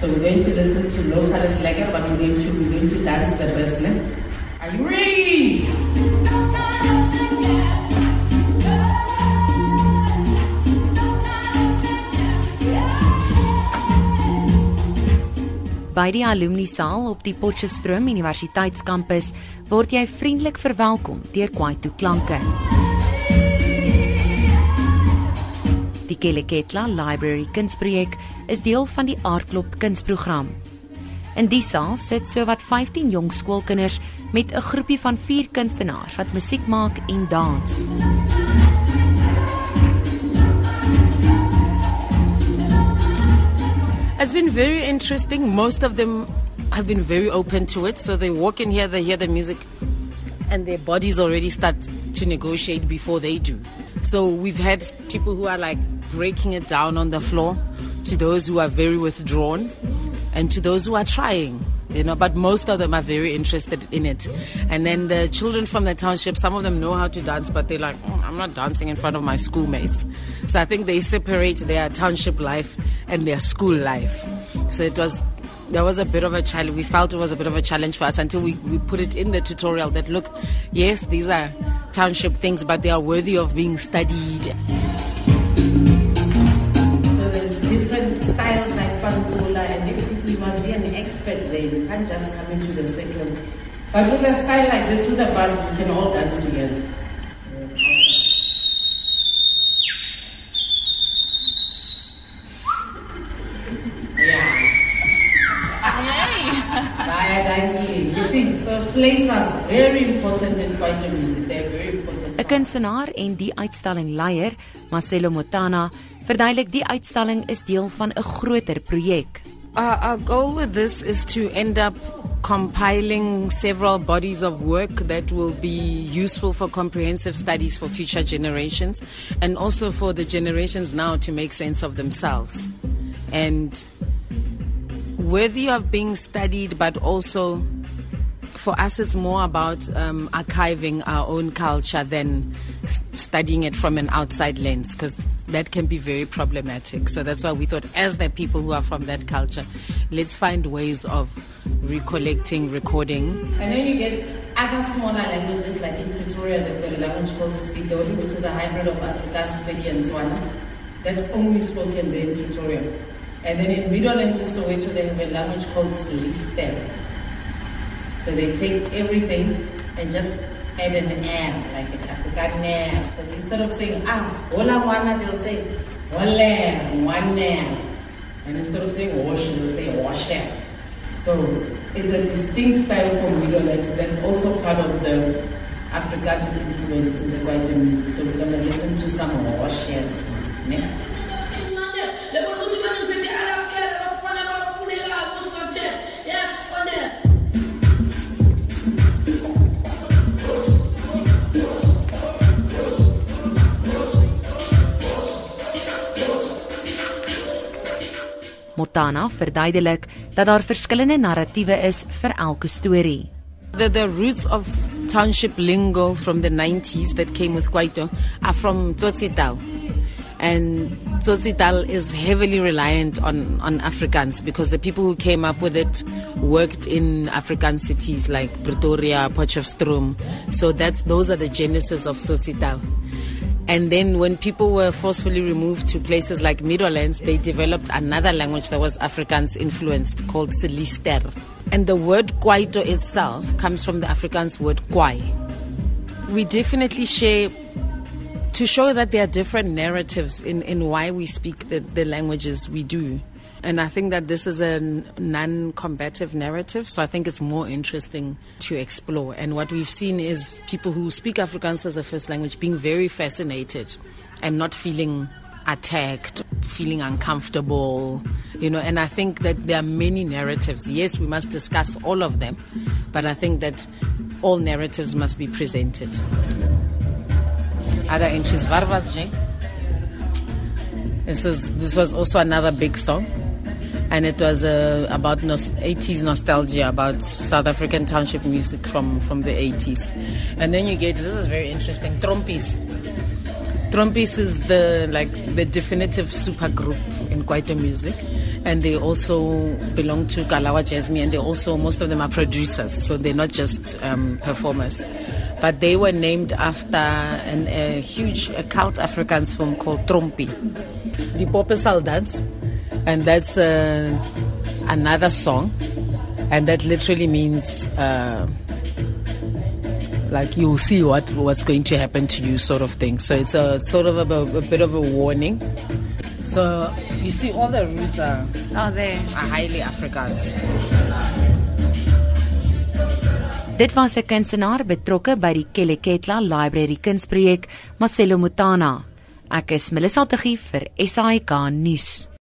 So we're going to listen to local Legger, but we're going to, we're going to dance the business. Are you ready? By die alumni saal op die Potchefstroom Universiteitskampus word jy vriendelik verwelkom deur Kwaito klanke. Die Keleketla Library kunsprojek is deel van die Aardklop kunsprogram. In die saal sit sowat 15 jong skoolkinders met 'n groepie van 4 kunstenaars wat musiek maak en dans. It's been very interesting. Most of them have been very open to it. So they walk in here, they hear the music, and their bodies already start to negotiate before they do. So we've had people who are like breaking it down on the floor, to those who are very withdrawn, and to those who are trying. You know, but most of them are very interested in it. And then the children from the township, some of them know how to dance, but they're like, oh, I'm not dancing in front of my schoolmates. So I think they separate their township life and their school life. So it was there was a bit of a challenge. We felt it was a bit of a challenge for us until we, we put it in the tutorial that look, yes, these are township things, but they are worthy of being studied. Can't just come into the circle. But with a style like this, with a bus, we can all dance together. Important. 'n Kunstenaar en die uitstalling leier, Marcelo Motana, verduidelik die uitstalling is deel van 'n groter projek. Uh, our goal with this is to end up compiling several bodies of work that will be useful for comprehensive studies for future generations and also for the generations now to make sense of themselves. And worthy of being studied, but also for us, it's more about um, archiving our own culture than studying it from an outside lens, because that can be very problematic. So that's why we thought, as the people who are from that culture, let's find ways of recollecting, recording, And then you get other smaller languages like in Pretoria, they've got a language called Sepitori, which is a hybrid of Afrikaans, Pedi, and Swana. That's only spoken there in Pretoria. And then in Middle and Soweto, they have a language called Silistel. So they take everything and just add an air, like an African air. So instead of saying, ah, hola wana, they'll say, hola, one And instead of saying wash, they'll say wash. So it's a distinct style from Meadowlands that's also part of the Afrikaans influence in the Kwaito music. So we're going to listen to some wash here. Motana verduidelik dat daar verskillende narratiewe is vir elke storie. The, the roots of township lingo from the 90s that came with Kwaito are from Tsotsital. And Tsotsital is heavily reliant on, on Afrikaans because the people who came up with it worked in African cities like Pretoria, Potchefstroom. So that's those are the genesis of Tsotsital. And then when people were forcefully removed to places like Meadowlands, they developed another language that was Afrikaans influenced called Silister. And the word Kwaito itself comes from the Afrikaans word kwaai. We definitely share to show that there are different narratives in, in why we speak the, the languages we do. And I think that this is a non combative narrative, so I think it's more interesting to explore. And what we've seen is people who speak Afrikaans as a first language being very fascinated and not feeling attacked, feeling uncomfortable, you know. And I think that there are many narratives. Yes, we must discuss all of them, but I think that all narratives must be presented. Other entries, Varvas. This is this was also another big song, and it was uh, about nos- 80s nostalgia about South African township music from from the 80s. And then you get this is very interesting. Trompies. Trompies is the like the definitive super group in Kwaito music, and they also belong to Kalawa Jazmee, and they also most of them are producers, so they're not just um, performers. But they were named after an, a huge a cult Afrikaans film called Trompi, the Popesal dance, and that's uh, another song, and that literally means. Uh, like you'll see what what's going to happen to you, sort of thing. So it's a sort of a, a bit of a warning. So you see, all the roots are, Oh, there. are highly Afrikaans. Dit was 'n kunstenaar betrokke by die Keleketla Library kunsprojek, Marcelo Mutana. Ek is Melissa Tuggie vir SAK nuus.